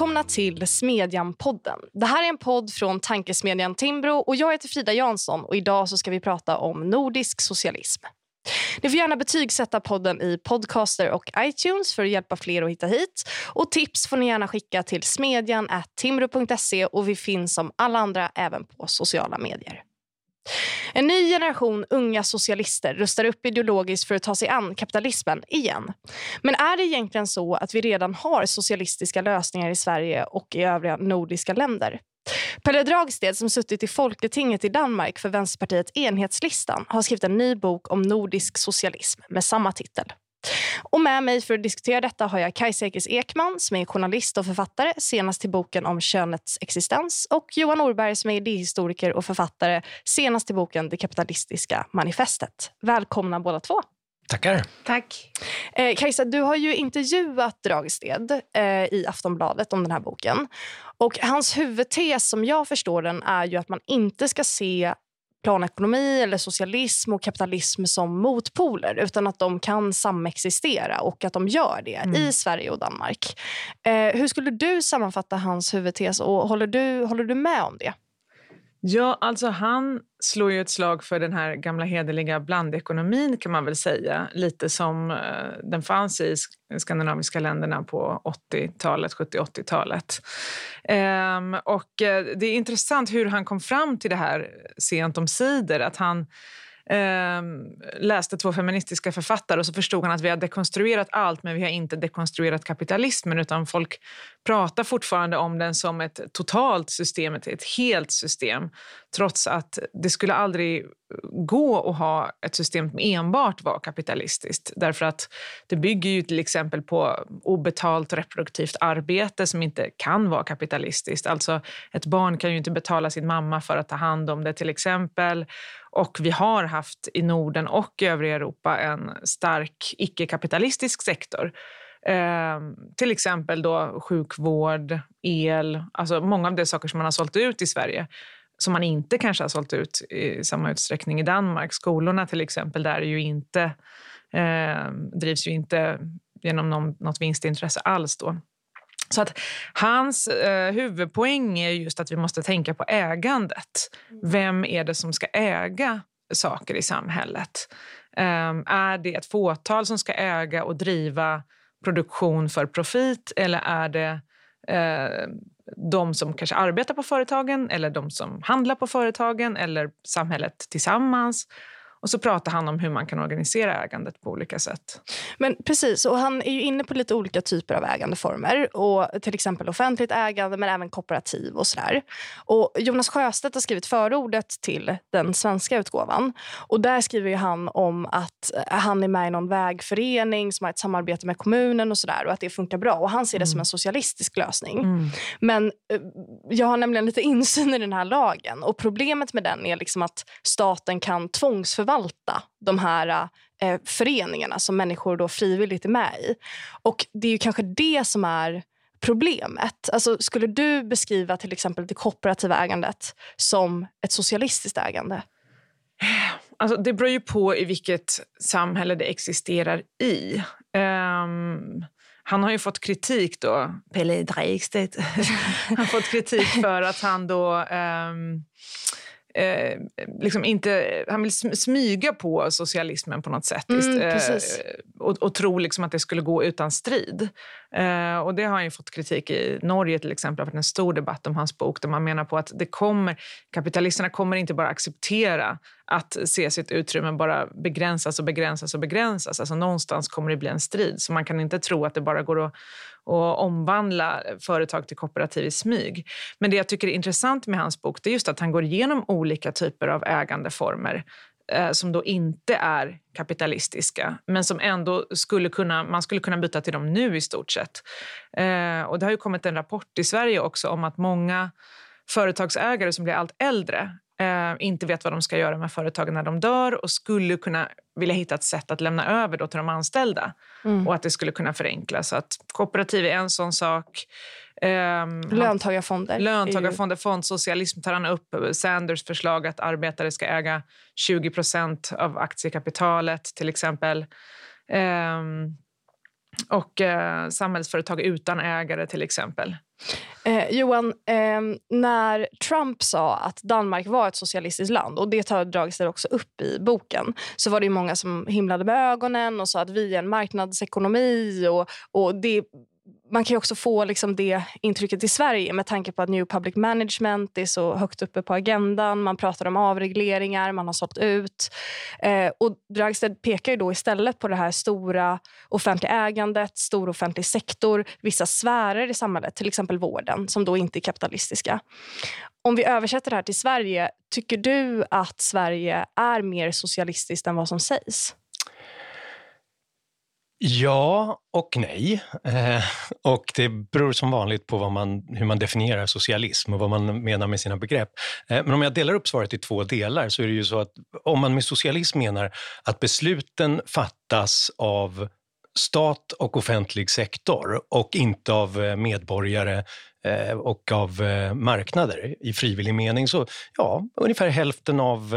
Välkomna till Smedjan-podden. Det här är en podd från tankesmedjan Timbro och jag heter Frida Jansson och idag så ska vi prata om nordisk socialism. Ni får gärna betygsätta podden i Podcaster och iTunes för att hjälpa fler att hitta hit. Och Tips får ni gärna skicka till smedjan.timbro.se och vi finns som alla andra även på sociala medier. En ny generation unga socialister rustar upp ideologiskt för att ta sig an kapitalismen igen. Men är det egentligen så att vi redan har socialistiska lösningar i Sverige och i övriga nordiska länder? Pelle Dragsted, som suttit i Folketinget i Danmark för Vänsterpartiet Enhetslistan har skrivit en ny bok om nordisk socialism med samma titel. Och med mig för att diskutera detta har jag Kajsa Ekis Ekman som är journalist och författare, senast till boken om könets existens och Johan Norberg som är idéhistoriker och författare, senast till boken Det kapitalistiska manifestet. Välkomna båda två. Tackar. Tack. Eh, Kajsa, du har ju intervjuat Dragsted eh, i Aftonbladet om den här boken. Och Hans huvudtes, som jag förstår den, är ju att man inte ska se planekonomi eller socialism och kapitalism som motpoler utan att de kan samexistera och att de gör det mm. i Sverige och Danmark. Eh, hur skulle du sammanfatta hans huvudtes och håller du, håller du med om det? Ja, alltså han slår ju ett slag för den här gamla hederliga blandekonomin kan man väl säga. Lite som eh, den fanns i skandinaviska länderna på 80-talet, 70-80-talet. Ehm, och eh, det är intressant hur han kom fram till det här sent om sidor. Att han eh, läste två feministiska författare och så förstod han att vi har dekonstruerat allt men vi har inte dekonstruerat kapitalismen utan folk pratar fortfarande om den som ett totalt system, ett, ett helt system trots att det skulle aldrig gå att ha ett system som enbart var kapitalistiskt. Därför att det bygger ju till exempel på obetalt reproduktivt arbete som inte kan vara kapitalistiskt. Alltså ett barn kan ju inte betala sin mamma för att ta hand om det till exempel. Och vi har haft i Norden och övriga Europa en stark icke-kapitalistisk sektor. Eh, till exempel då sjukvård, el, alltså många av de saker som man har sålt ut i Sverige som man inte kanske har sålt ut i samma utsträckning i Danmark. Skolorna till exempel, där är ju inte, eh, drivs ju inte genom någon, något vinstintresse alls. Då. Så att hans eh, huvudpoäng är just att vi måste tänka på ägandet. Vem är det som ska äga saker i samhället? Eh, är det ett fåtal som ska äga och driva produktion för profit eller är det eh, de som kanske arbetar på företagen eller de som handlar på företagen eller samhället tillsammans. Och så pratar han om hur man kan organisera ägandet på olika sätt. Men precis, och han är ju inne på lite olika typer av ägandeformer. Och till exempel offentligt ägande men även kooperativ och sådär. Och Jonas Sjöstedt har skrivit förordet till den svenska utgåvan. Och där skriver han om att han är med i någon vägförening som har ett samarbete med kommunen och sådär och att det funkar bra. Och han ser det mm. som en socialistisk lösning. Mm. Men eh, jag har nämligen lite insyn i den här lagen och problemet med den är liksom att staten kan tvångsförvalta förvalta de här eh, föreningarna som människor då frivilligt är med i. Och Det är ju kanske det som är problemet. Alltså, skulle du beskriva till exempel det kooperativa ägandet som ett socialistiskt ägande? Alltså, det beror ju på i vilket samhälle det existerar i. Um, han har ju fått kritik då, Pelle Dreikstedt, har fått kritik för att han då um, eh, liksom inte, han vill smyga på socialismen på något sätt mm, eh, och, och tro liksom att det skulle gå utan strid. Eh, och Det har han fått kritik i Norge till exempel. för en stor debatt om hans bok där man menar på att det kommer, kapitalisterna kommer inte bara acceptera att se sitt utrymme bara begränsas och begränsas och begränsas. Alltså någonstans kommer det bli en strid. Så man kan inte tro att det bara går att och omvandla företag till kooperativ i smyg. Men det jag tycker är intressant med hans bok det är just att han går igenom olika typer av ägandeformer eh, som då inte är kapitalistiska men som ändå skulle kunna, man skulle kunna byta till dem nu i stort sett. Eh, och det har ju kommit en rapport i Sverige också om att många företagsägare som blir allt äldre eh, inte vet vad de ska göra med företagen när de dör och skulle kunna vilja hitta ett sätt att lämna över då till de anställda mm. och att det skulle kunna förenklas. Så att kooperativ är en sån sak. Um, löntagarfonder. Löntagarfonder, fondsocialism tar han upp. Sanders förslag att arbetare ska äga 20% av aktiekapitalet till exempel. Um, och uh, samhällsföretag utan ägare till exempel. Eh, Johan, eh, när Trump sa att Danmark var ett socialistiskt land och det har dragits också upp i boken så var det många som himlade med ögonen och sa att vi är en marknadsekonomi och, och det man kan också få liksom det intrycket i Sverige med tanke på att New Public Management är så högt uppe på agendan. Man pratar om avregleringar, man har sålt ut. Eh, och Dragsted pekar ju då istället på det här stora offentliga ägandet, stor offentlig sektor, vissa sfärer i samhället, till exempel vården, som då inte är kapitalistiska. Om vi översätter det här till Sverige, tycker du att Sverige är mer socialistiskt än vad som sägs? Ja och nej. Eh, och det beror som vanligt på vad man, hur man definierar socialism och vad man menar med sina begrepp. Eh, men om jag delar upp svaret i två delar så är det ju så att om man med socialism menar att besluten fattas av stat och offentlig sektor och inte av eh, medborgare eh, och av eh, marknader i frivillig mening. Så ja, ungefär hälften av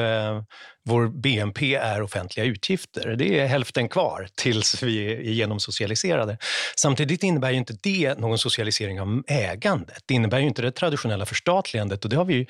vår BNP är offentliga utgifter. Det är hälften kvar tills vi är genomsocialiserade. Samtidigt innebär ju inte det någon socialisering av ägandet. Det innebär ju inte det traditionella förstatligandet och det har vi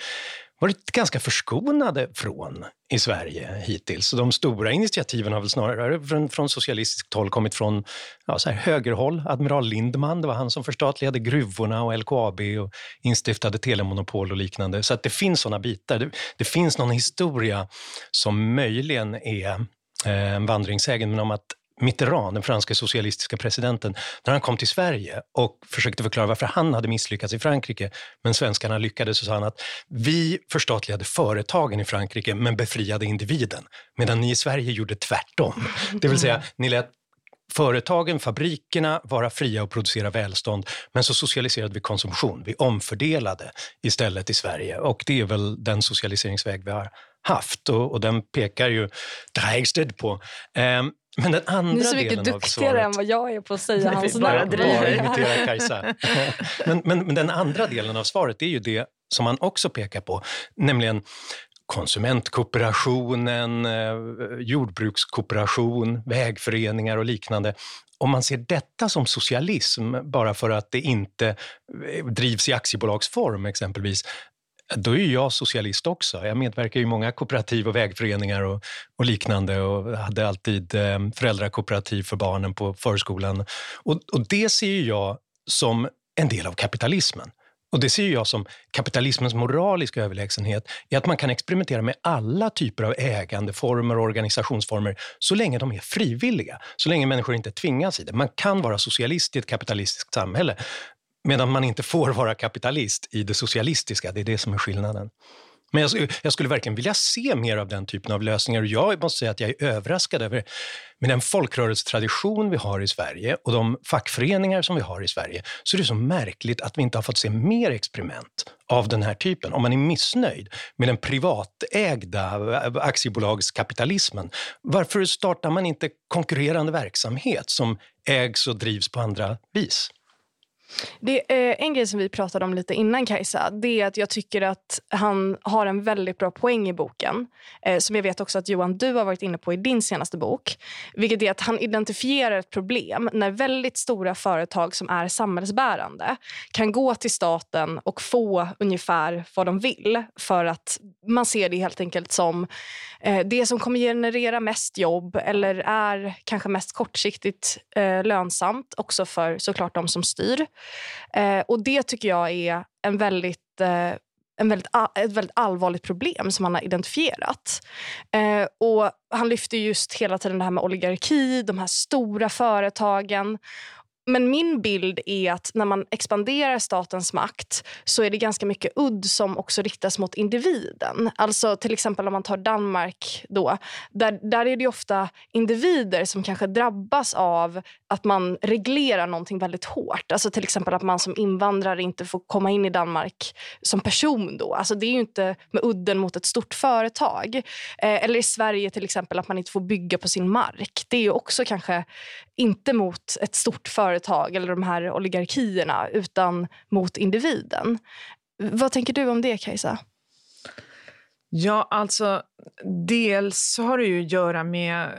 varit ganska förskonade från i Sverige hittills. De stora initiativen har väl snarare från, från socialistiskt håll kommit från ja, så här högerhåll. Admiral Lindman, det var han som förstatligade gruvorna och LKAB och instiftade telemonopol och liknande. Så att det finns såna bitar. Det, det finns någon historia som möjligen är eh, en vandringssägen, men om att Mitterrand, den franska socialistiska presidenten, när han kom till Sverige och försökte förklara varför han hade misslyckats i Frankrike, men svenskarna lyckades, så sa han att vi förstatligade företagen i Frankrike, men befriade individen, medan ni i Sverige gjorde tvärtom. Det vill säga, ni lät företagen, fabrikerna vara fria att producera välstånd, men så socialiserade vi konsumtion. Vi omfördelade istället i Sverige och det är väl den socialiseringsväg vi har haft och, och den pekar ju Dreigsted på. Um, men den andra Ni är så mycket duktigare svaret, än vad jag är på att säga hans namn. Imitera Kajsa. men, men, men den andra delen av svaret är ju det som man också pekar på, nämligen konsumentkooperationen, eh, jordbrukskooperation, vägföreningar och liknande. Om man ser detta som socialism bara för att det inte eh, drivs i aktiebolagsform exempelvis, då är ju jag socialist också. Jag medverkar i många kooperativ och vägföreningar och, och liknande och hade alltid eh, föräldrakooperativ för barnen på förskolan. Och, och det ser jag som en del av kapitalismen. Och det ser jag som kapitalismens moraliska överlägsenhet är att man kan experimentera med alla typer av ägandeformer och organisationsformer så länge de är frivilliga, så länge människor inte tvingas i det. Man kan vara socialist i ett kapitalistiskt samhälle Medan man inte får vara kapitalist i det socialistiska. Det är det som är skillnaden. Men jag, jag, skulle verkligen vilja se mer av den typen av lösningar. Och jag måste säga att jag är överraskad över med den folkrörelsetradition vi har i Sverige och de fackföreningar som vi har i Sverige, så är det så märkligt att vi inte har fått se mer experiment av den här typen. Om man är missnöjd med den privatägda aktiebolagskapitalismen, varför startar man inte konkurrerande verksamhet som ägs och drivs på andra vis? Det är en grej som vi pratade om lite innan Kajsa. Det är att jag tycker att han har en väldigt bra poäng i boken. Eh, som jag vet också att Johan, du har varit inne på i din senaste bok. Vilket är att han identifierar ett problem när väldigt stora företag som är samhällsbärande kan gå till staten och få ungefär vad de vill. För att man ser det helt enkelt som eh, det som kommer generera mest jobb eller är kanske mest kortsiktigt eh, lönsamt också för såklart de som styr. Eh, och Det tycker jag är en väldigt eh, en väldigt, ett väldigt allvarligt problem som han har identifierat. Eh, och Han lyfter just hela tiden det här med oligarki, de här stora företagen. Men min bild är att när man expanderar statens makt så är det ganska mycket udd som också riktas mot individen. Alltså till exempel om man tar Danmark då. Där, där är det ofta individer som kanske drabbas av att man reglerar någonting väldigt hårt. Alltså till exempel att man som invandrare inte får komma in i Danmark som person då. Alltså det är ju inte med udden mot ett stort företag. Eh, eller i Sverige till exempel att man inte får bygga på sin mark. Det är också kanske inte mot ett stort företag eller de här oligarkierna utan mot individen. Vad tänker du om det, Kajsa? Ja, alltså dels har det ju att göra med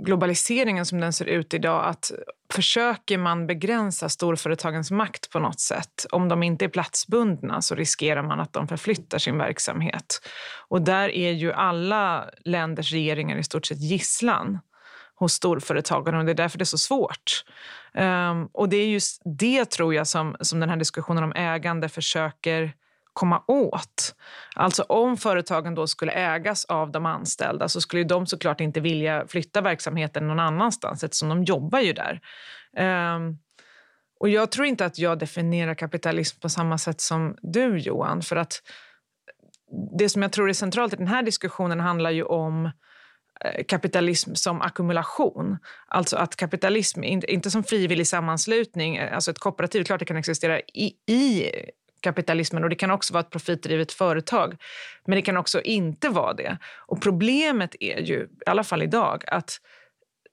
globaliseringen som den ser ut idag. Att försöker man begränsa storföretagens makt på något sätt. Om de inte är platsbundna så riskerar man att de förflyttar sin verksamhet. Och där är ju alla länders regeringar i stort sett gisslan hos storföretagen och det är därför det är så svårt. Um, och det är just det tror jag som, som den här diskussionen om ägande försöker komma åt. Alltså om företagen då skulle ägas av de anställda så skulle de såklart inte vilja flytta verksamheten någon annanstans eftersom de jobbar ju där. Um, och jag tror inte att jag definierar kapitalism på samma sätt som du, Johan. För att det som jag tror är centralt i den här diskussionen handlar ju om Eh, kapitalism som ackumulation. Alltså att kapitalism, inte som frivillig sammanslutning, eh, alltså ett kooperativ, klart det kan existera i, i kapitalismen och det kan också vara ett profitdrivet företag. Men det kan också inte vara det. Och problemet är ju, i alla fall idag, att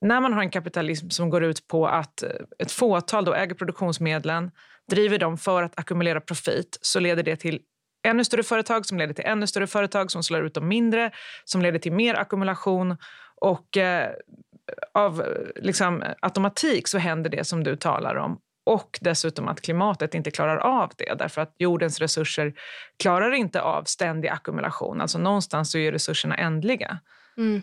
när man har en kapitalism som går ut på att eh, ett fåtal då äger produktionsmedlen, driver dem för att ackumulera profit, så leder det till ännu större företag som leder till ännu större företag som slår ut de mindre, som leder till mer ackumulation. Och eh, av liksom, automatik så händer det som du talar om och dessutom att klimatet inte klarar av det därför att jordens resurser klarar inte av ständig ackumulation. Alltså någonstans så är resurserna ändliga. Mm.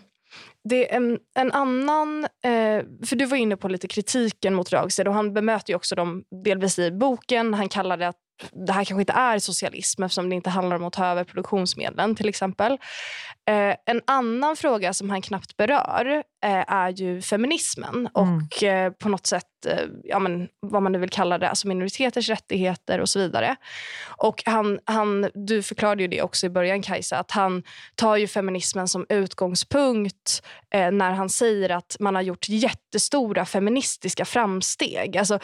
Det är en, en annan... Eh, för Du var inne på lite kritiken mot Ragsted och han bemöter också dem delvis i boken. Han kallar det att det här kanske inte är socialism eftersom det inte handlar om att ta över produktionsmedlen till exempel. Eh, en annan fråga som han knappt berör är ju feminismen mm. och eh, på något sätt eh, ja, men, vad man nu vill kalla det, alltså minoriteters rättigheter och så vidare. Och han, han, du förklarade ju det också i början Kajsa, att han tar ju feminismen som utgångspunkt eh, när han säger att man har gjort jättestora feministiska framsteg. Alltså,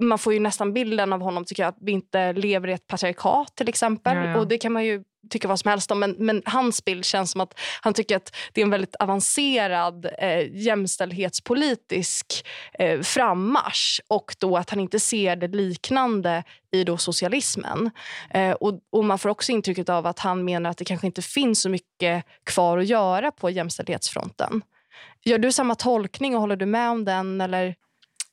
man får ju nästan bilden av honom tycker jag, att vi inte lever i ett patriarkat till exempel. Ja, ja. Och det kan man ju tycka vad som helst om, men, men, hans bild känns som att han tycker att det är en väldigt avancerad eh, jämställdhetspolitisk eh, frammarsch och då att han inte ser det liknande i då socialismen. Eh, och, och, Man får också intrycket av att han menar att det kanske inte finns så mycket kvar att göra på jämställdhetsfronten. Gör du samma tolkning och håller du med om den? Eller?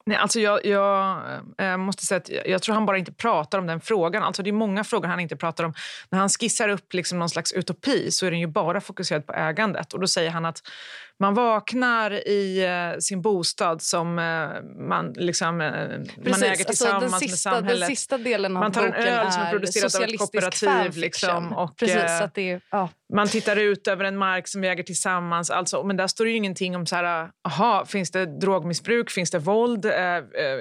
Nej, alltså jag, jag äh, måste säga att jag, jag, tror han bara inte pratar om den frågan. Alltså det är många frågor han inte pratar om. När han skissar upp liksom någon slags utopi så är den ju bara fokuserad på ägandet. Och Då säger han att man vaknar i uh, sin bostad som uh, man, liksom, uh, man äger tillsammans alltså sista, med samhället. Den sista delen av man tar en öl som är producerat av ett kooperativ. Liksom, och, Precis, att det är, ja. Man tittar ut över en mark som vi äger tillsammans. Alltså, men där står det ju ingenting om så här, aha, finns det drogmissbruk, finns det våld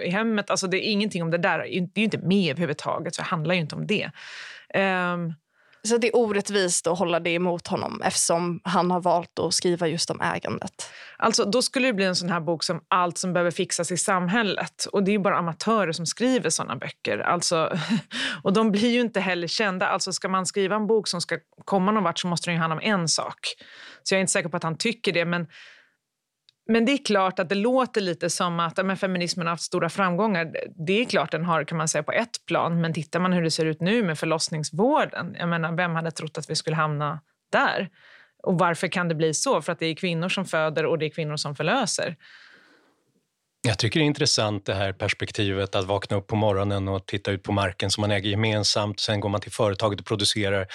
i hemmet. Alltså, det är ingenting om det där. Det är ju inte med överhuvudtaget, så det handlar ju inte om det. Um, så det är orättvist att hålla det emot honom eftersom han har valt att skriva just om ägandet. Alltså, då skulle det bli en sån här bok som Allt som behöver fixas i samhället. Och Det är bara amatörer som skriver såna böcker. Alltså, och De blir ju inte heller kända. Alltså, ska man skriva en bok som ska komma någon vart så måste den ju handla om en sak. Så jag är inte säker på att han tycker det. Men men det är klart att det låter lite som att men feminismen har haft stora framgångar. Det är klart den har kan man säga på ett plan, men tittar man hur det ser ut nu med förlossningsvården, jag menar, vem hade trott att vi skulle hamna där? Och varför kan det bli så? För att det är kvinnor som föder och det är kvinnor som förlöser. Jag tycker det är intressant det här perspektivet att vakna upp på morgonen och titta ut på marken som man äger gemensamt. Sen går man till företaget och producerar.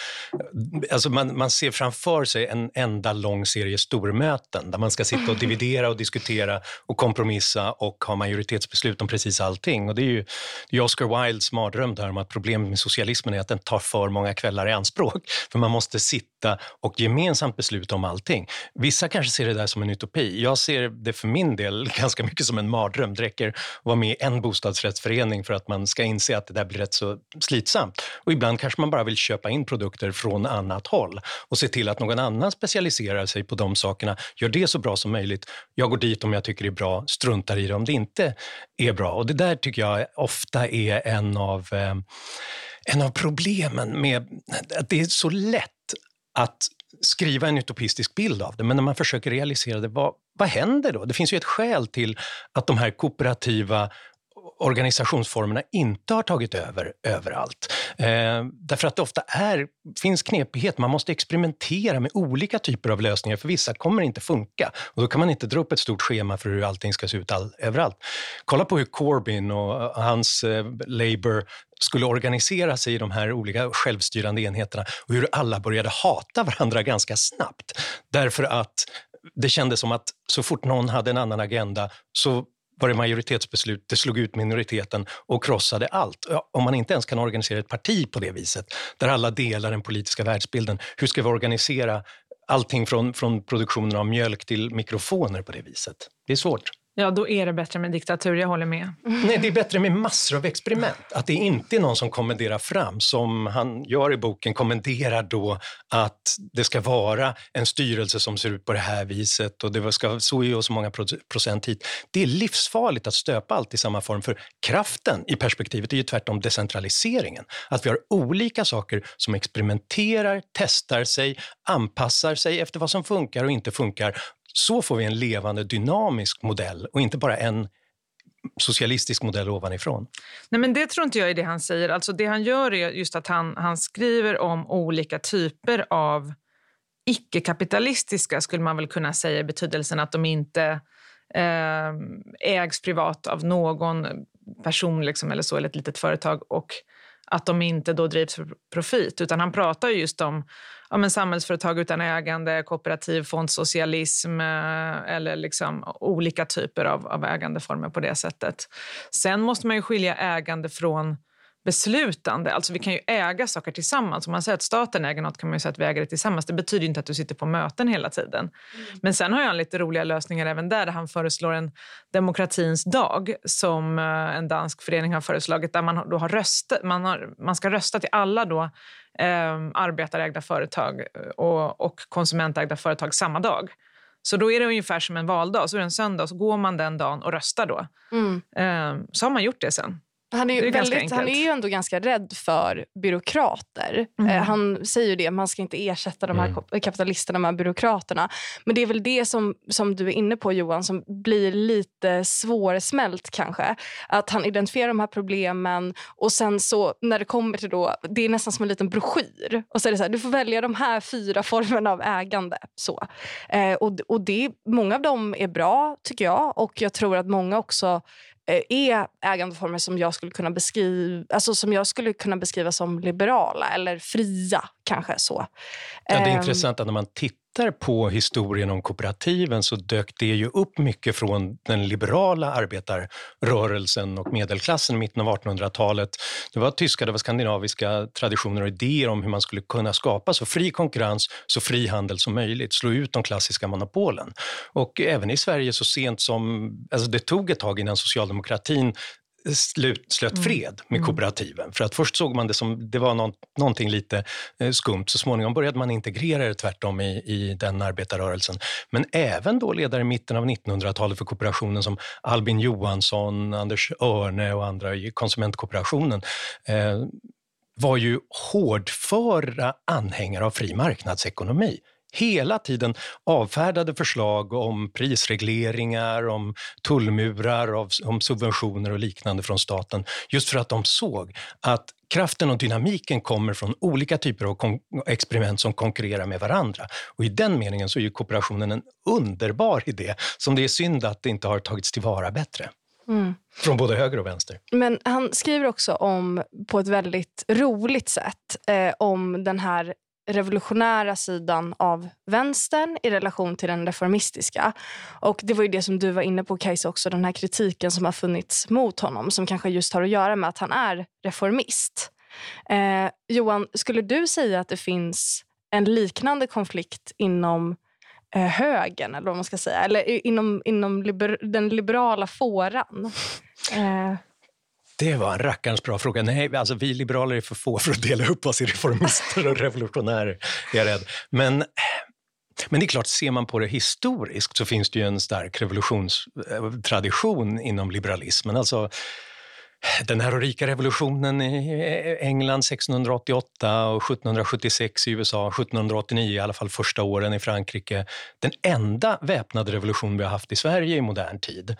Alltså man, man ser framför sig en enda lång serie stormöten där man ska sitta och dividera och diskutera och kompromissa och ha majoritetsbeslut om precis allting. Och det är ju det är Oscar Wildes mardröm där om att problemet med socialismen är att den tar för många kvällar i anspråk. För man måste sitta och gemensamt besluta om allting. Vissa kanske ser det där som en utopi. Jag ser det för min del ganska mycket som en mardröm. Det räcker att vara med i en bostadsrättsförening för att man ska inse att det där blir rätt så slitsamt. Och ibland kanske man bara vill köpa in produkter från annat håll och se till att någon annan specialiserar sig på de sakerna, gör det så bra som möjligt. Jag går dit om jag tycker det är bra, struntar i det om det inte är bra. Och det där tycker jag ofta är en av, eh, en av problemen med att det är så lätt att skriva en utopistisk bild av det, men när man försöker realisera det, vad, vad händer då? Det finns ju ett skäl till att de här kooperativa organisationsformerna inte har tagit över överallt. Eh, därför att det ofta är, finns knepighet, man måste experimentera med olika typer av lösningar, för vissa kommer inte funka. Och då kan man inte dra upp ett stort schema för hur allting ska se ut all, överallt. Kolla på hur Corbyn och hans eh, Labour skulle organisera sig i de här olika självstyrande enheterna och hur alla började hata varandra ganska snabbt. Därför att det kändes som att så fort någon hade en annan agenda så var det majoritetsbeslut, det slog ut minoriteten och krossade allt. Om man inte ens kan organisera ett parti på det viset, där alla delar den politiska världsbilden, hur ska vi organisera allting från, från produktionen av mjölk till mikrofoner på det viset? Det är svårt. Ja, då är det bättre med diktatur, jag håller med. Nej, det är bättre med massor av experiment. Att det inte är någon som kommenderar fram, som han gör i boken, kommenderar då att det ska vara en styrelse som ser ut på det här viset och det ska så och så många procent hit. Det är livsfarligt att stöpa allt i samma form, för kraften i perspektivet är ju tvärtom decentraliseringen. Att vi har olika saker som experimenterar, testar sig, anpassar sig efter vad som funkar och inte funkar så får vi en levande dynamisk modell och inte bara en socialistisk modell ovanifrån. Nej, men det tror inte jag är det han säger. Alltså det han gör är just att han, han skriver om olika typer av icke-kapitalistiska, skulle man väl kunna säga i betydelsen att de inte eh, ägs privat av någon person liksom, eller så, eller ett litet företag och att de inte då drivs för profit. Utan han pratar just om ja, men samhällsföretag utan ägande, kooperativ fondsocialism eh, eller liksom olika typer av, av ägandeformer på det sättet. Sen måste man ju skilja ägande från beslutande. Alltså vi kan ju äga saker tillsammans. Om man säger att staten äger något kan man ju säga att vi äger det tillsammans. Det betyder inte att du sitter på möten hela tiden. Mm. Men sen har han lite roliga lösningar även där, där han föreslår en demokratins dag som eh, en dansk förening har föreslagit, där man då har röstat, man, har, man ska rösta till alla då eh, arbetarägda företag eh, och, och konsumentägda företag samma dag. Så då är det ungefär som en valdag. Så är det en söndag så går man den dagen och röstar då. Mm. Eh, så har man gjort det sen. Han är, är väldigt, han är ju ändå ganska rädd för byråkrater. Mm. Eh, han säger ju det, man ska inte ersätta de här mm. kapitalisterna med byråkraterna. Men det är väl det som, som du är inne på Johan, som blir lite svårsmält kanske. Att han identifierar de här problemen och sen så när det kommer till då, det är nästan som en liten broschyr. Och så är det så här, du får välja de här fyra formerna av ägande. Så. Eh, och och det, många av dem är bra tycker jag och jag tror att många också är ägandeformer som jag skulle kunna beskriva, alltså som jag skulle kunna beskriva som liberala eller fria. kanske så. Ja, det är um, intressant att när man tittar på historien om kooperativen så dök det ju upp mycket från den liberala arbetarrörelsen och medelklassen i mitten av 1800-talet. Det var tyska, det var skandinaviska traditioner och idéer om hur man skulle kunna skapa så fri konkurrens, så fri handel som möjligt, slå ut de klassiska monopolen. Och även i Sverige så sent som, alltså det tog ett tag innan socialdemokratin slut, slöt mm. fred med mm. kooperativen. För att först såg man det som det var någon, någonting lite eh, skumt. Så småningom började man integrera det tvärtom i, i den arbetarrörelsen. Men även då ledare i mitten av 1900-talet för kooperationen som Albin Johansson, Anders Örne och andra i konsumentkooperationen eh, var ju hårdföra anhängare av fri marknadsekonomi hela tiden avfärdade förslag om prisregleringar, om tullmurar, om subventioner och liknande från staten. Just för att de såg att kraften och dynamiken kommer från olika typer av experiment som konkurrerar med varandra. Och I den meningen så är ju kooperationen en underbar idé som det är synd att det inte har tagits tillvara bättre. Mm. Från både höger och vänster. Men han skriver också om, på ett väldigt roligt sätt eh, om den här revolutionära sidan av vänstern i relation till den reformistiska. Och Det var ju det som du var inne på, Kajsa, också den här kritiken som har funnits mot honom som kanske just har att göra med att han är reformist. Eh, Johan, skulle du säga att det finns en liknande konflikt inom eh, högern, eller vad man ska säga, eller inom, inom liber, den liberala fåran? Eh. Det var en rackarns bra fråga. Nej, alltså vi liberaler är för få för att dela upp oss i reformister och revolutionärer, är jag rädd. Men, men det är klart, ser man på det historiskt så finns det ju en stark revolutionstradition inom liberalismen. Alltså, den här rika revolutionen i England 1688 och 1776 i USA, 1789 i alla fall första åren i Frankrike. Den enda väpnade revolution vi har haft i Sverige i modern tid,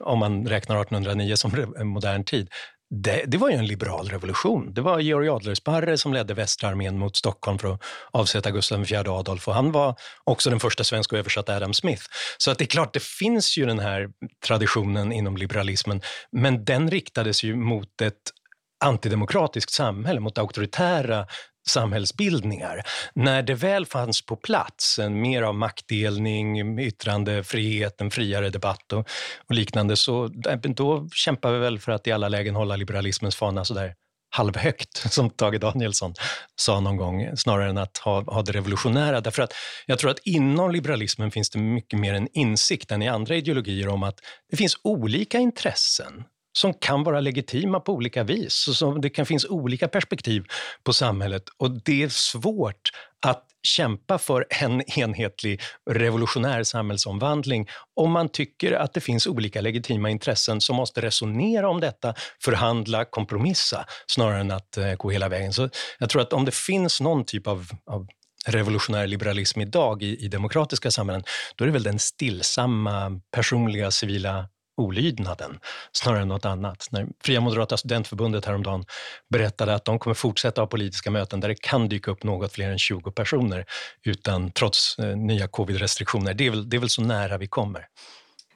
om man räknar 1809 som modern tid, det, det, var ju en liberal revolution. Det var Georg Adlersparre som ledde västra armén mot Stockholm för att avsätta Gustav IV Adolf och han var också den första svenska att översätta Adam Smith. Så att det är klart, det finns ju den här traditionen inom liberalismen, men den riktades ju mot ett antidemokratiskt samhälle, mot auktoritära samhällsbildningar. När det väl fanns på plats en mer av maktdelning, yttrandefrihet, en friare debatt och, och liknande, så då kämpar vi väl för att i alla lägen hålla liberalismens fana sådär halvhögt, som Tage Danielsson sa någon gång, snarare än att ha, ha det revolutionära. Därför att jag tror att inom liberalismen finns det mycket mer en insikt än i andra ideologier om att det finns olika intressen som kan vara legitima på olika vis. Så det kan finnas olika perspektiv på samhället och det är svårt att kämpa för en enhetlig revolutionär samhällsomvandling om man tycker att det finns olika legitima intressen som måste resonera om detta, förhandla, kompromissa snarare än att eh, gå hela vägen. Så jag tror att om det finns någon typ av, av revolutionär liberalism idag i, i demokratiska samhällen, då är det väl den stillsamma, personliga, civila olydnaden snarare än något annat. När Fria Moderata studentförbundet häromdagen berättade att de kommer fortsätta ha politiska möten där det kan dyka upp något fler än 20 personer utan trots eh, nya covid-restriktioner. Det, är väl, det är väl så nära vi kommer.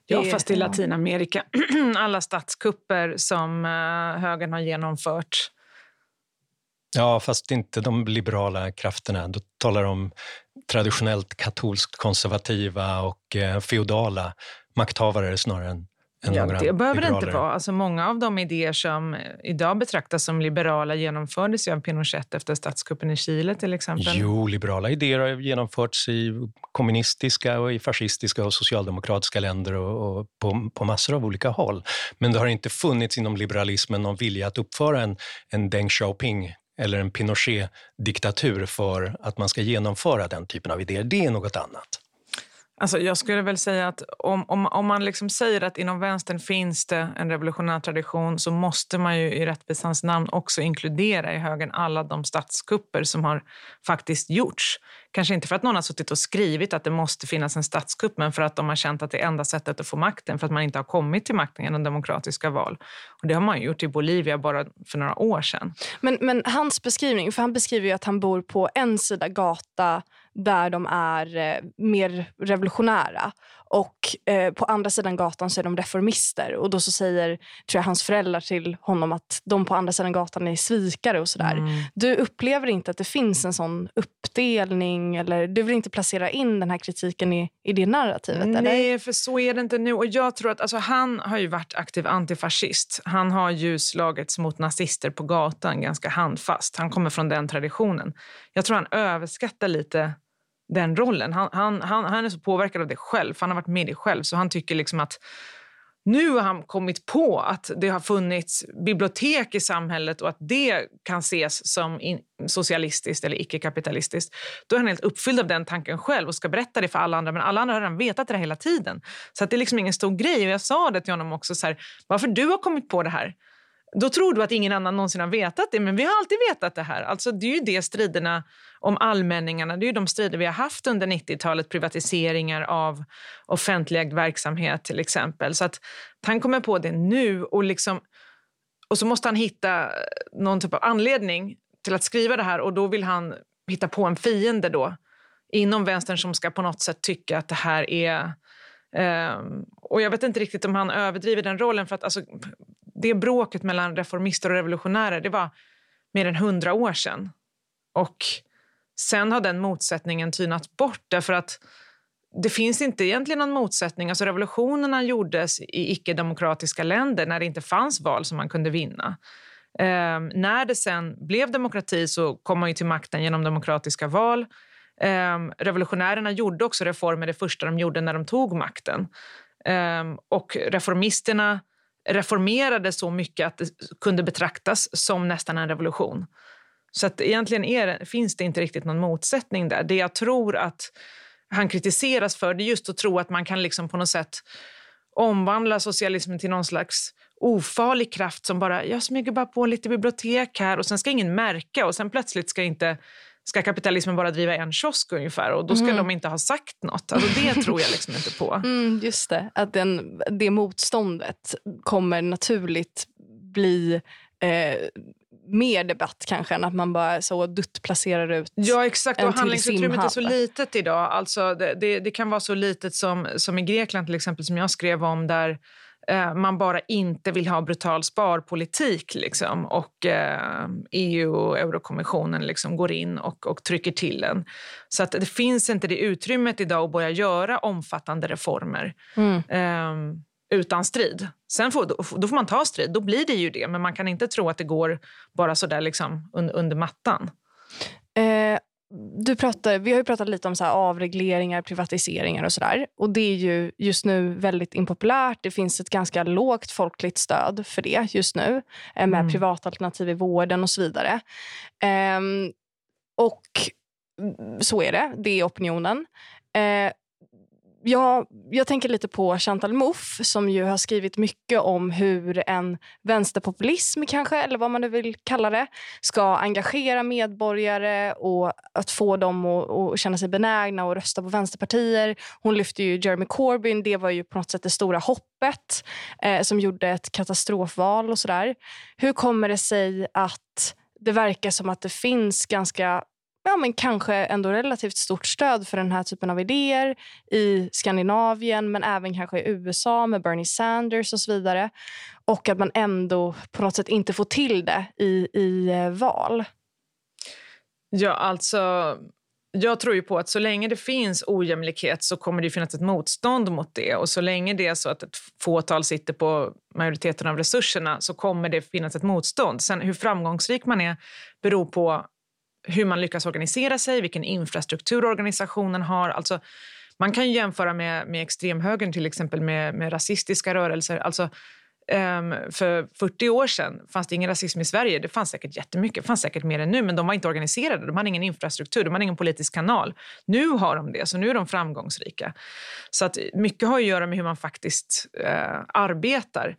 Ja, fast i Latinamerika, alla statskupper som uh, högern har genomfört. Ja, fast inte de liberala krafterna. Då talar om traditionellt katolskt konservativa och uh, feodala makthavare snarare än Ja, det behöver det inte vara. Alltså många av de idéer som idag betraktas som liberala genomfördes ju av Pinochet efter statskuppen i Chile till exempel. Jo, liberala idéer har genomförts i kommunistiska, och i fascistiska och socialdemokratiska länder och, och på, på, massor av olika håll. Men det har inte funnits inom liberalismen någon vilja att uppföra en, en Deng Xiaoping eller en Pinochet-diktatur för att man ska genomföra den typen av idéer. Det är något annat. Alltså jag skulle väl säga att om, om, om man liksom säger att inom vänstern finns det en revolutionär tradition så måste man ju i rättvisans namn också inkludera i högen alla de statskupper som har faktiskt gjorts. Kanske inte för att någon har suttit och skrivit att det måste finnas en statskupp men för att de har känt att det är enda sättet att få makten för att man inte har kommit till makten genom demokratiska val. Och det har man gjort i Bolivia bara för några år sedan. Men, men hans beskrivning, för han beskriver ju att han bor på en sida gata där de är eh, mer revolutionära. Och eh, på andra sidan gatan så är de reformister. Och då så säger tror jag, hans föräldrar till honom att de på andra sidan gatan är svikare och sådär. Mm. Du upplever inte att det finns en sån uppdelning eller du vill inte placera in den här kritiken i, i det narrativet? Nej, eller? för så är det inte nu. Och jag tror att alltså, Han har ju varit aktiv antifascist. Han har ju slagits mot nazister på gatan ganska handfast. Han kommer från den traditionen. Jag tror han överskattar lite den rollen. Han, han, han, han är så påverkad av det själv, han har varit med i det själv. Så han tycker liksom att nu har han kommit på att det har funnits bibliotek i samhället och att det kan ses som socialistiskt eller icke-kapitalistiskt. Då är han helt uppfylld av den tanken själv och ska berätta det för alla andra. Men alla andra har redan vetat det hela tiden. Så att det är liksom ingen stor grej. Och jag sa det till honom också, så här, varför du har kommit på det här. Då tror du att ingen annan någonsin har vetat det, men vi har alltid vetat det här. Alltså, det är ju det striderna om allmänningarna, det är ju de strider vi har haft under 90-talet, privatiseringar av offentligägd verksamhet till exempel. Så att han kommer på det nu och liksom och så måste han hitta någon typ av anledning till att skriva det här och då vill han hitta på en fiende då inom vänstern som ska på något sätt tycka att det här är Um, och Jag vet inte riktigt om han överdriver den rollen. för att alltså, det bråket mellan reformister och revolutionärer det var mer än hundra år sedan. Och sen har den motsättningen tynat bort därför att det finns inte egentligen någon motsättning. Alltså revolutionerna gjordes i icke-demokratiska länder när det inte fanns val som man kunde vinna. Ehm, när det sen blev demokrati så kom man ju till makten genom demokratiska val. Ehm, revolutionärerna gjorde också reformer det första de gjorde när de tog makten. Ehm, och reformisterna reformerade så mycket att det kunde betraktas som nästan en revolution. Så att egentligen är, finns det inte riktigt någon motsättning där. Det jag tror att han kritiseras för det är just att tro att man kan liksom på något sätt omvandla socialismen till någon slags ofarlig kraft som bara, jag smyger bara på lite bibliotek här och sen ska ingen märka och sen plötsligt ska inte ska kapitalismen bara driva en kiosk ungefär och då ska mm. de inte ha sagt något. Alltså det tror jag liksom inte på. Mm, just det, att den, det motståndet kommer naturligt bli eh, mer debatt kanske än att man bara så dutt placerar ut Ja exakt, och handlingsutrymmet är så litet idag. Alltså det, det, det, kan vara så litet som, som i Grekland till exempel som jag skrev om där man bara inte vill ha brutal sparpolitik liksom, och eh, EU och Eurokommissionen liksom går in och, och trycker till en. Så att det finns inte det utrymmet idag att börja göra omfattande reformer. Mm. Eh, utan strid. Sen får, då, får man ta strid, då blir det ju det. Men man kan inte tro att det går bara så där liksom under, under mattan. Eh, du pratar, vi har ju pratat lite om så avregleringar, privatiseringar och sådär. Och det är ju just nu väldigt impopulärt. Det finns ett ganska lågt folkligt stöd för det just nu eh, med mm. privatalternativ i vården och så vidare. Eh, och så är det. Det är opinionen. Eh, jag, jag tänker lite på Chantal Mouffe som ju har skrivit mycket om hur en vänsterpopulism, kanske, eller vad man nu vill kalla det, ska engagera medborgare och att få dem att, att känna sig benägna och rösta på vänsterpartier. Hon lyfte ju Jeremy Corbyn. Det var ju på något sätt det stora hoppet eh, som gjorde ett katastrofval och sådär. Hur kommer det sig att det verkar som att det finns ganska ja, men kanske ändå relativt stort stöd för den här typen av idéer i Skandinavien men även kanske i USA med Bernie Sanders och så vidare. Och att man ändå på något sätt inte får till det i, i eh, val. Ja, alltså... Jag tror ju på att så länge det finns ojämlikhet så kommer det finnas ett motstånd mot det. Och så länge det är så att ett fåtal sitter på majoriteten av resurserna så kommer det finnas ett motstånd. Sen hur framgångsrik man är beror på hur man lyckas organisera sig, vilken infrastruktur organisationen har. Alltså, man kan jämföra med, med extremhögern till exempel med, med rasistiska rörelser. Alltså, um, för 40 år sedan fanns det ingen rasism i Sverige. Det fanns säkert jättemycket, det fanns säkert mer än nu, men de var inte organiserade. De hade ingen infrastruktur, de hade ingen politisk kanal. Nu har de det, så nu är de framgångsrika. Så att mycket har att göra med hur man faktiskt uh, arbetar.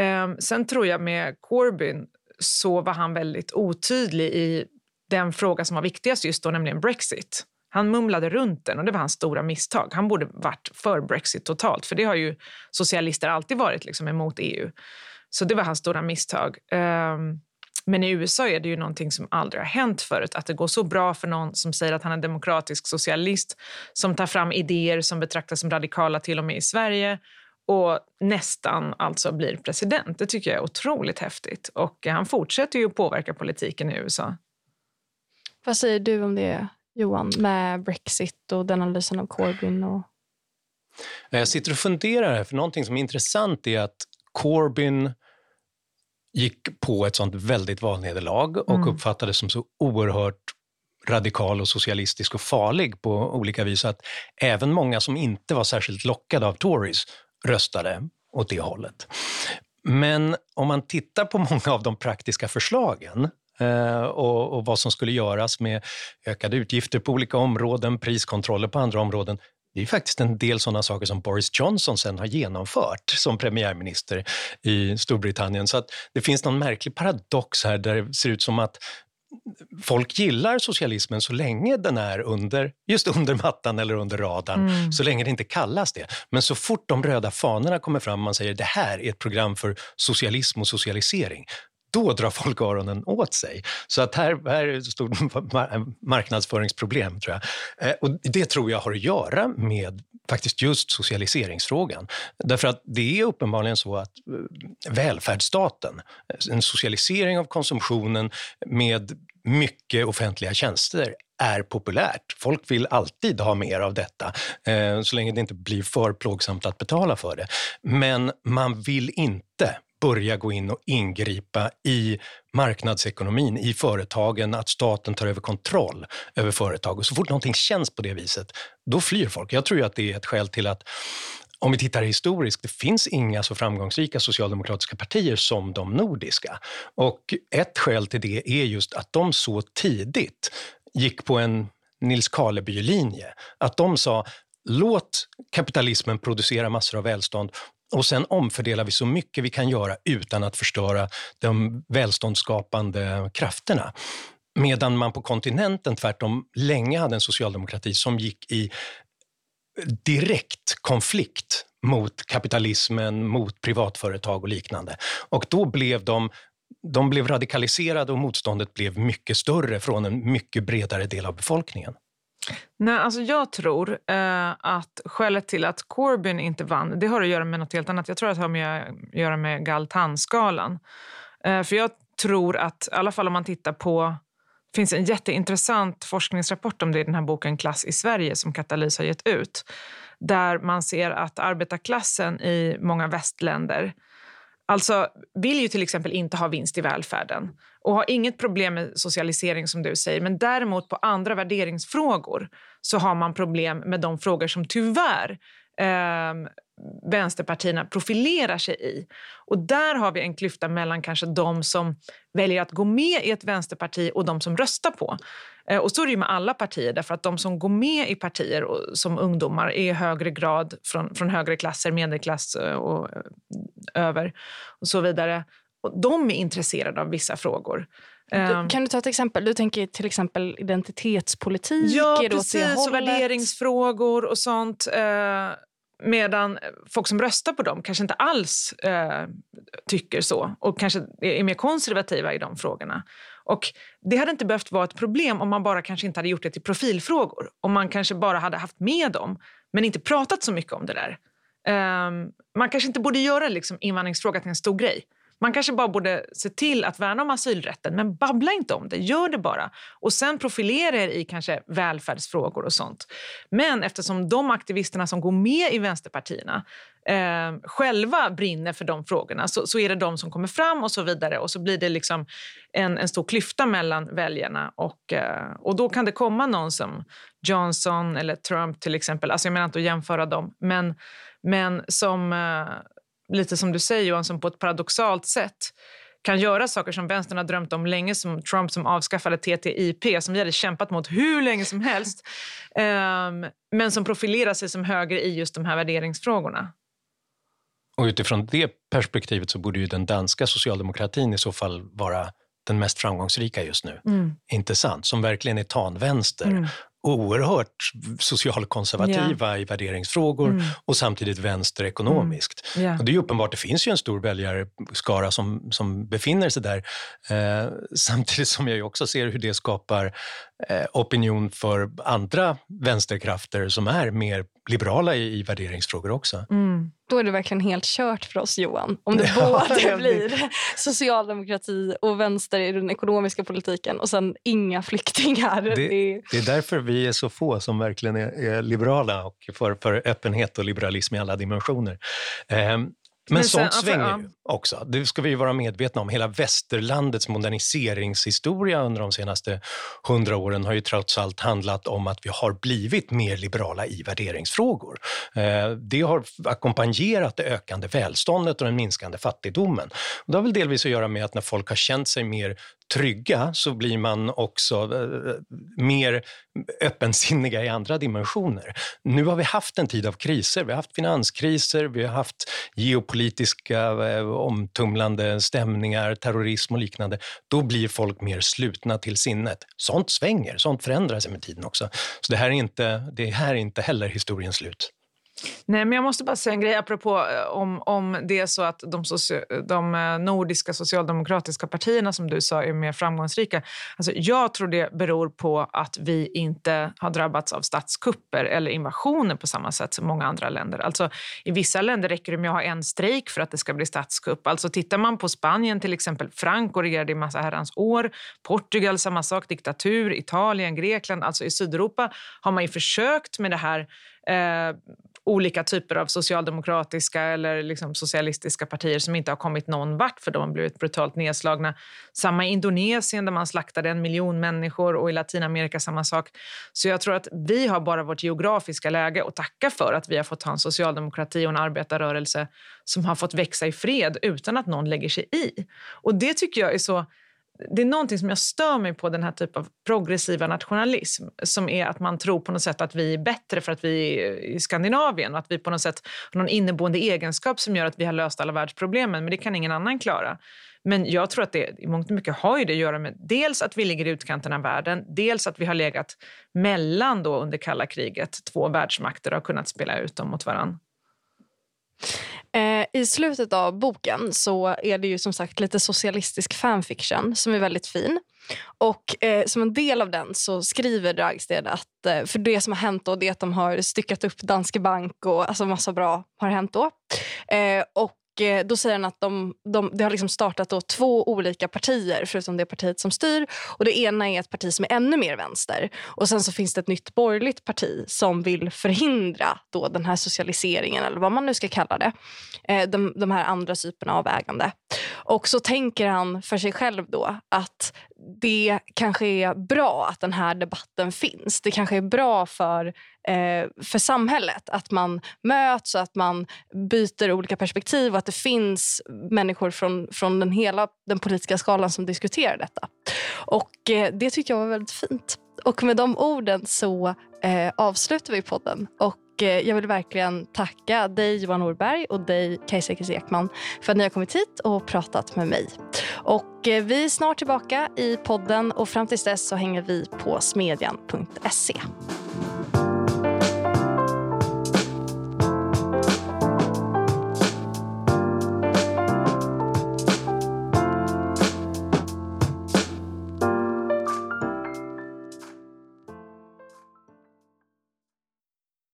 Um, sen tror jag med Corbyn så var han väldigt otydlig i den fråga som var viktigast just då, nämligen Brexit. Han mumlade runt den och det var hans stora misstag. Han borde varit för Brexit totalt, för det har ju socialister alltid varit liksom emot EU. Så det var hans stora misstag. Um, men i USA är det ju någonting som aldrig har hänt förut. Att det går så bra för någon som säger att han är demokratisk socialist som tar fram idéer som betraktas som radikala till och med i Sverige och nästan alltså blir president. Det tycker jag är otroligt häftigt. Och han fortsätter ju att påverka politiken i USA. Vad säger du om det, Johan, med Brexit och den analysen av Corbyn? Och... Jag sitter och funderar här, för någonting som är intressant är att Corbyn gick på ett sånt väldigt valnederlag och mm. uppfattades som så oerhört radikal och socialistisk och farlig på olika vis. Att även många som inte var särskilt lockade av Tories röstade åt det hållet. Men om man tittar på många av de praktiska förslagen Eh, och, och, vad som skulle göras med ökade utgifter på olika områden, priskontroller på andra områden. Det är faktiskt en del sådana saker som Boris Johnson sen har genomfört som premiärminister i Storbritannien. Så det finns någon märklig paradox här där det ser ut som att folk gillar socialismen så länge den är under, just under mattan eller under radarn, mm. så länge det inte kallas det. Men så fort de röda fanorna kommer fram och man säger det här är ett program för socialism och socialisering, då drar folk öronen åt sig. Så att här, här är ett stort marknadsföringsproblem, tror jag. Eh, och det tror jag har att göra med faktiskt just socialiseringsfrågan. Därför att det är uppenbarligen så att eh, välfärdsstaten, eh, en socialisering av konsumtionen med mycket offentliga tjänster är populärt. Folk vill alltid ha mer av detta, eh, så länge det inte blir för plågsamt att betala för det. Men man vill inte börja gå in och ingripa i marknadsekonomin, i företagen, att staten tar över kontroll över företag. Och så fort någonting känns på det viset, då flyr folk. Jag tror att det är ett skäl till att om vi tittar historiskt, det finns inga så framgångsrika socialdemokratiska partier som de nordiska. Och ett skäl till det är just att de så tidigt gick på en Nils Karleby-linje. Att de sa, låt kapitalismen producera massor av välstånd och sen omfördelar vi så mycket vi kan göra utan att förstöra de välståndsskapande krafterna. Medan man på kontinenten tvärtom länge hade en socialdemokrati som gick i direkt konflikt mot kapitalismen, mot privatföretag och liknande. Och då blev de de blev radikaliserade och motståndet blev mycket större från en mycket bredare del av befolkningen. Nej, alltså jag tror eh, att skälet till att Corbyn inte vann det har att göra med något helt annat. Jag tror att det har med att göra med Galtan-skalan. Eh, för jag tror att, i alla fall om man tittar på... Det finns en jätteintressant forskningsrapport om det i den här boken Klass i Sverige som Katalys har gett ut. Där man ser att arbetarklassen i många västländer Alltså vill ju till exempel inte ha vinst i välfärden och har inget problem med socialisering som du säger. Men däremot på andra värderingsfrågor så har man problem med de frågor som tyvärr eh, vänsterpartierna profilerar sig i. Och där har vi en klyfta mellan kanske de som väljer att gå med i ett vänsterparti och de som röstar på. Eh, och så är det med alla partier, därför att de som går med i partier och, som ungdomar är i högre grad från, från högre klasser, medelklass eh, och eh, över och så vidare. Och de är intresserade av vissa frågor. Du, ehm. kan du ta ett exempel? Du tänker till exempel identitetspolitik? Ja, precis. Och värderingsfrågor och sånt. Medan folk som röstar på dem kanske inte alls eh, tycker så och kanske är mer konservativa i de frågorna. Och Det hade inte behövt vara ett problem om man bara kanske inte hade gjort det till profilfrågor. Om man kanske bara hade haft med dem, men inte pratat så mycket om det där. Um, man kanske inte borde göra liksom invandringsfrågan till en stor grej. Man kanske bara borde se till att värna om asylrätten, men babbla inte om det. Gör det bara. Och sen profilera er i kanske välfärdsfrågor och sånt. Men eftersom de aktivisterna som går med i vänsterpartierna eh, själva brinner för de frågorna så, så, är det de som kommer fram och så vidare. Och så blir det liksom en, en stor klyfta mellan väljarna. Och, eh, och då kan det komma någon som Johnson eller Trump till exempel. Alltså jag menar inte att jämföra dem, men, men som eh, lite som du säger Johan, som på ett paradoxalt sätt kan göra saker som vänstern har drömt om länge, som Trump som avskaffade TTIP, som vi hade kämpat mot hur länge som helst, um, men som profilerar sig som höger i just de här värderingsfrågorna. Och utifrån det perspektivet så borde ju den danska socialdemokratin i så fall vara den mest framgångsrika just nu. Mm. Inte sant? Som verkligen är tanvänster mm oerhört socialkonservativa yeah. i värderingsfrågor mm. och samtidigt vänster ekonomiskt. Mm. Yeah. Och det är uppenbart, det finns ju en stor väljarskara som, som befinner sig där. Eh, samtidigt som jag också ser hur det skapar eh, opinion för andra vänsterkrafter som är mer liberala i, i värderingsfrågor också. Mm. Då är det verkligen helt kört för oss, Johan. Om det ja, både blir socialdemokrati och vänster i den ekonomiska politiken och sen inga flyktingar. Det, det... det är därför vi är så få som verkligen är, är liberala och för, för öppenhet och liberalism i alla dimensioner. Eh, men, Men sen, sånt svänger ju också. Det ska vi vara medvetna om. Hela västerlandets moderniseringshistoria under de senaste hundra åren har ju trots allt handlat om att vi har blivit mer liberala i värderingsfrågor. Eh, det har ackompanjerat det ökande välståndet och den minskande fattigdomen. det har väl delvis att göra med att när folk har känt sig mer trygga så blir man också eh, mer öppensinniga i andra dimensioner. Nu har vi haft en tid av kriser. Vi har haft finanskriser, vi har haft geopolitiska eh, omtumlande stämningar, terrorism och liknande. Då blir folk mer slutna till sinnet. Sånt svänger, sånt förändrar sig med tiden också. Så det här är inte, det här är inte heller historiens slut. Nej, men jag måste bara säga en grej apropå eh, om, om det är så att de, de eh, nordiska socialdemokratiska partierna som du sa är mer framgångsrika. Alltså, jag tror det beror på att vi inte har drabbats av statskupper eller invasioner på samma sätt som många andra länder. Alltså, I vissa länder räcker det med att ha en strejk för att det ska bli statskupp. Alltså, tittar man på Spanien till exempel, Franco regerade i massa herrans år. Portugal samma sak, diktatur. Italien, Grekland. Alltså i Sydeuropa har man ju försökt med det här eh, olika typer av socialdemokratiska eller liksom socialistiska partier som inte har kommit någon vart för de har blivit brutalt nedslagna. Samma i Indonesien där man slaktade en miljon människor och i Latinamerika samma sak. Så jag tror att vi har bara vårt geografiska läge att tacka för att vi har fått ha en socialdemokrati och en arbetarrörelse som har fått växa i fred utan att någon lägger sig i. Och det tycker jag är så det är någonting som jag stör mig på, den här typen av progressiva nationalism som är att man tror på något sätt att vi är bättre för att vi är i Skandinavien och att vi på något sätt har någon inneboende egenskap som gör att vi har löst alla världsproblemen, men det kan ingen annan klara. Men jag tror att det i mångt och mycket har ju det att göra med dels att vi ligger i utkanten av världen, dels att vi har legat mellan då under kalla kriget två världsmakter och har kunnat spela ut dem mot varandra. Eh, I slutet av boken så är det ju som sagt lite socialistisk fanfiction som är väldigt fin. Och eh, som en del av den så skriver Dragsted att eh, för det som har hänt då det är att de har styckat upp Danske Bank och alltså massa bra har hänt då. Eh, och Eh, då säger han att de, de, det har liksom startat då två olika partier förutom det partiet som styr. Och Det ena är ett parti som är ännu mer vänster. Och Sen så finns det ett nytt borgerligt parti som vill förhindra då den här socialiseringen eller vad man nu ska kalla det. Eh, de, de här andra typerna av ägande. Och så tänker han för sig själv då att det kanske är bra att den här debatten finns. Det kanske är bra för, eh, för samhället att man möts och att man byter olika perspektiv och att det finns människor från, från den hela den politiska skalan som diskuterar detta. Och eh, Det tyckte jag var väldigt fint. Och med de orden så eh, avslutar vi podden. Och Eh, jag vill verkligen tacka dig Johan Norberg och dig Kajsa Ekis Ekman för att ni har kommit hit och pratat med mig. Och eh, vi är snart tillbaka i podden och fram tills dess så hänger vi på smedjan.se.